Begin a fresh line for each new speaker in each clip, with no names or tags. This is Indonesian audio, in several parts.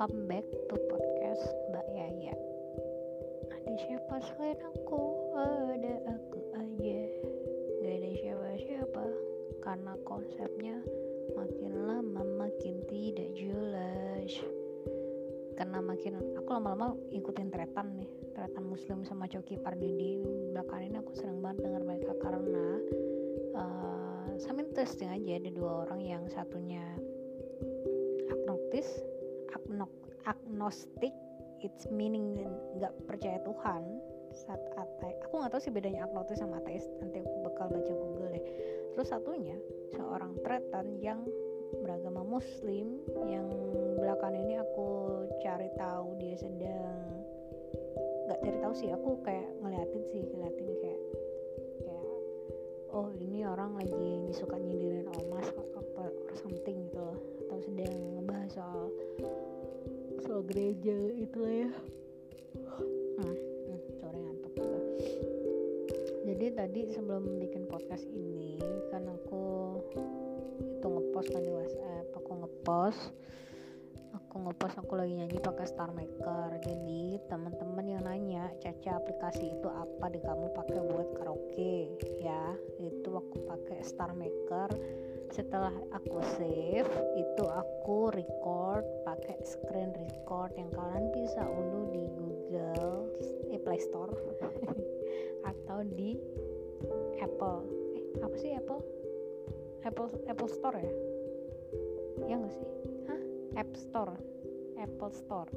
welcome back to podcast Mbak Yaya. Ada siapa selain aku? Ada aku aja. Gak ada siapa-siapa. Karena konsepnya makin lama makin tidak jelas. Karena makin aku lama-lama ikutin tretan nih. Tretan muslim sama Coki Pardidi Belakangan ini aku sering banget dengar mereka karena uh, Sambil testing aja. Ada dua orang yang satunya agnostis agnostik it's meaning nggak percaya Tuhan saat ateis aku nggak tahu sih bedanya agnostik sama ateis nanti aku bakal baca Google deh. Terus satunya seorang tretan yang beragama Muslim yang belakang ini aku cari tahu dia sedang nggak cari tahu sih aku kayak ngeliatin sih ngeliatin kayak kayak oh ini orang lagi suka nyindirin ormas or something gitu sedang ngebahas soal soal gereja itu ya. Hmm, hmm, sore ngantuk jadi tadi sebelum bikin podcast ini kan aku itu ngepost kan di WhatsApp aku ngepost aku ngepost aku lagi nyanyi pakai Star Maker. Jadi teman-teman yang nanya Caca aplikasi itu apa di kamu pakai buat karaoke? Ya itu aku pakai Star Maker setelah aku save itu aku record pakai screen record yang kalian bisa unduh di Google eh, Play Store atau di Apple. Eh apa sih Apple? Apple Apple Store ya? Ya nggak sih? Hah? App Store. Apple Store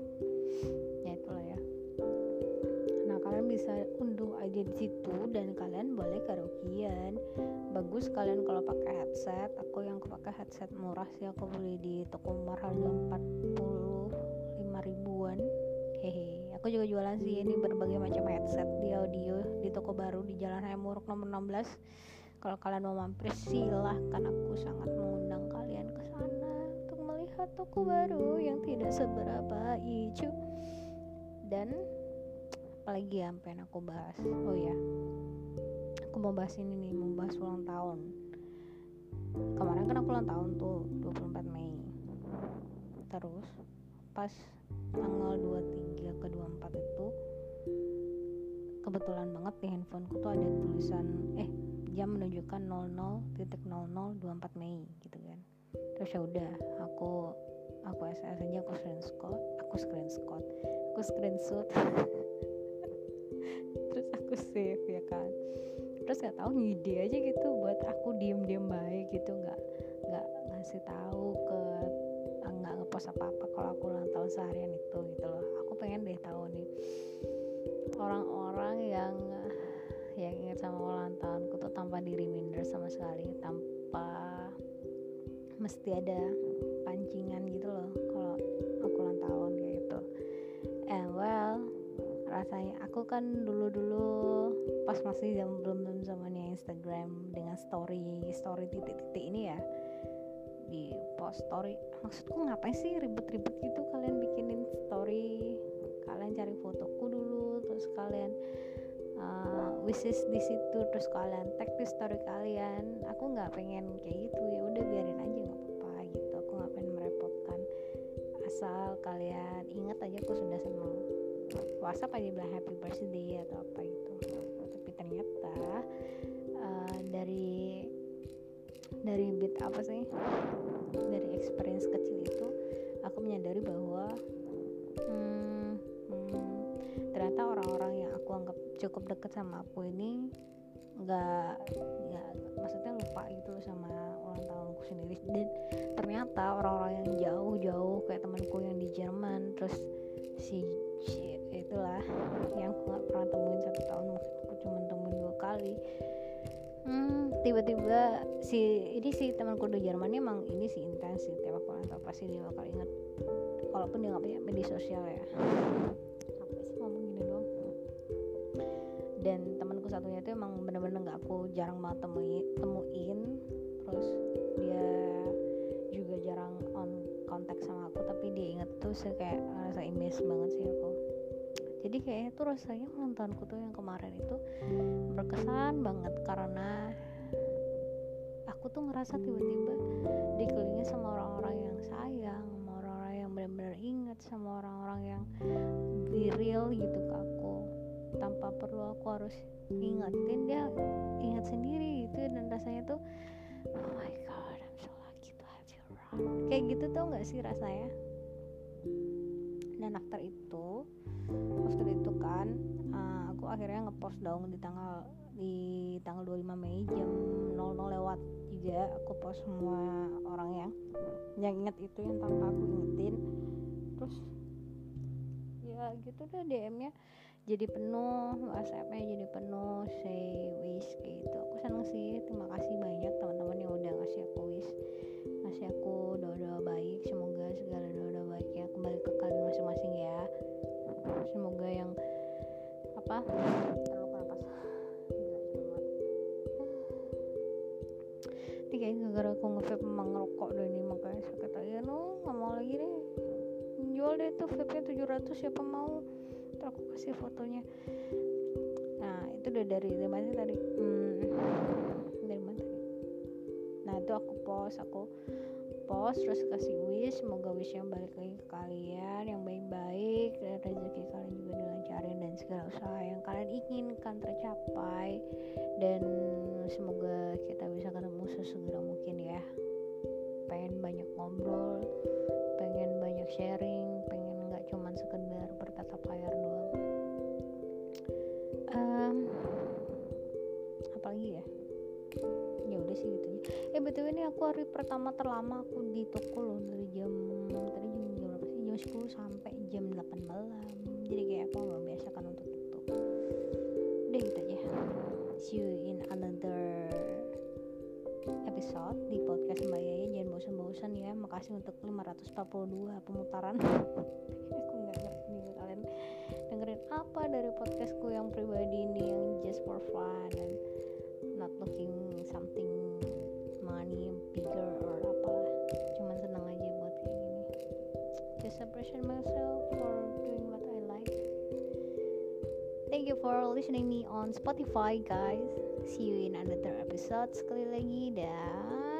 bisa unduh aja di situ dan kalian boleh karaokean bagus kalian kalau pakai headset. Aku yang pakai headset murah sih aku beli di toko harga 45 ribuan. Hehe aku juga jualan sih ini berbagai macam headset di audio di toko baru di Jalan Raya Muruk nomor 16 kalau kalian mau mampir silahkan. Aku sangat mengundang kalian ke sana untuk melihat toko baru yang tidak seberapa hijau dan apalagi ya pengen aku bahas. Oh ya aku mau bahas ini nih mau bahas ulang tahun. Kemarin kan aku ulang tahun tuh 24 Mei. Terus pas tanggal 23 ke 24 itu kebetulan banget di handphoneku tuh ada tulisan eh jam menunjukkan 00.0024 Mei gitu kan. Terus ya udah aku aku SS aja aku screenshot aku screenshot aku screenshot save ya kan? Terus nggak tahu ngide aja gitu buat aku diem diem baik gitu nggak nggak ngasih tahu ke nggak ngepost apa apa kalau aku ulang tahun seharian itu gitu loh. Aku pengen deh tahu nih orang-orang yang yang ingat sama ulang tahunku tuh tanpa di reminder sama sekali tanpa mesti ada pancingan gitu loh kan dulu-dulu pas masih jam belum belum zamannya Instagram dengan story story titik-titik ini ya. Di post story. Maksudku ngapain sih ribet-ribet gitu? Kalian bikinin story kalian cari fotoku dulu terus kalian uh, wishes di situ terus kalian tag di story kalian. Aku nggak pengen kayak gitu. Ya udah biarin aja nggak apa-apa gitu. Aku nggak pengen merepotkan. Asal kalian ingat aja aku sudah senang WhatsApp aja bilang happy birthday atau apa gitu. Tapi ternyata uh, dari dari bit apa sih? Dari experience kecil itu aku menyadari bahwa hmm, hmm, ternyata orang-orang yang aku anggap cukup dekat sama aku ini nggak ya maksudnya lupa gitu sama ulang tahunku sendiri. Dan ternyata orang-orang yang jauh-jauh kayak temanku yang di Jerman terus si itulah yang aku nggak pernah temuin satu tahun mungkin aku cuma temuin dua kali. Hmm, tiba-tiba si ini si temanku di Jerman emang ini sih intens sih tiap aku nonton pasti dia bakal inget walaupun dia nggak punya media sosial ya. Apa sih ngomong gini doang? Dan temanku satunya itu emang bener-bener nggak aku jarang banget temuin temuin. Terus dia juga jarang on kontak sama aku tapi dia inget tuh kayak rasa image banget sih aku jadi kayaknya tuh rasanya ulang tahunku tuh yang kemarin itu berkesan banget karena aku tuh ngerasa tiba-tiba dikelilingi sama orang-orang yang sayang sama orang-orang yang benar-benar ingat sama orang-orang yang be real gitu ke aku. Tanpa perlu aku harus ingetin dia ingat sendiri gitu. Dan rasanya tuh oh my god I'm so lucky to have you around. Kayak gitu tuh nggak sih rasanya? Dan after itu after itu kan uh, aku akhirnya ngepost dong di tanggal di tanggal 25 Mei jam 00 lewat juga aku post semua orang yang yang inget itu yang tanpa aku ingetin. Terus ya gitu deh DM-nya jadi penuh WhatsApp-nya jadi penuh say wish gitu. Aku seneng sih terima kasih banyak teman-teman ini kayak gara-gara aku nge-vape emang ngerokok deh ini makanya sakit aja no nggak mau lagi deh. Jual deh tuh vape nya 700 siapa mau. Ntar aku kasih fotonya. Nah itu udah dari dari mana tadi? Hmm, dari mana tadi? Nah itu aku post aku post terus kasih wish. Semoga wishnya balik lagi ke kalian yang baik-baik. Dan rezeki kalian juga dilancarin dan segala usaha yang kalian inginkan tercapai. Dan semoga kita sharing pengen nggak cuman sekedar bertatap layar doang. Um, apalagi ya? Ya udah sih gitu eh betul ini aku hari pertama terlama aku di toko loh dari jam tadi jam berapa sih? Jam 10 sampai jam 8 malam. Jadi kayak aku nggak biasakan untuk itu udah gitu aja. See you in another episode di podcast Mbak Makasih untuk 542 pemutaran. Aku nggak ngerti nih kalian dengerin apa dari podcastku yang pribadi ini yang just for fun dan not looking something money bigger or apalah cuman senang aja buat kayak gini. Just appreciate myself for doing what I like. Thank you for listening me on Spotify guys. See you in another episode sekali lagi dah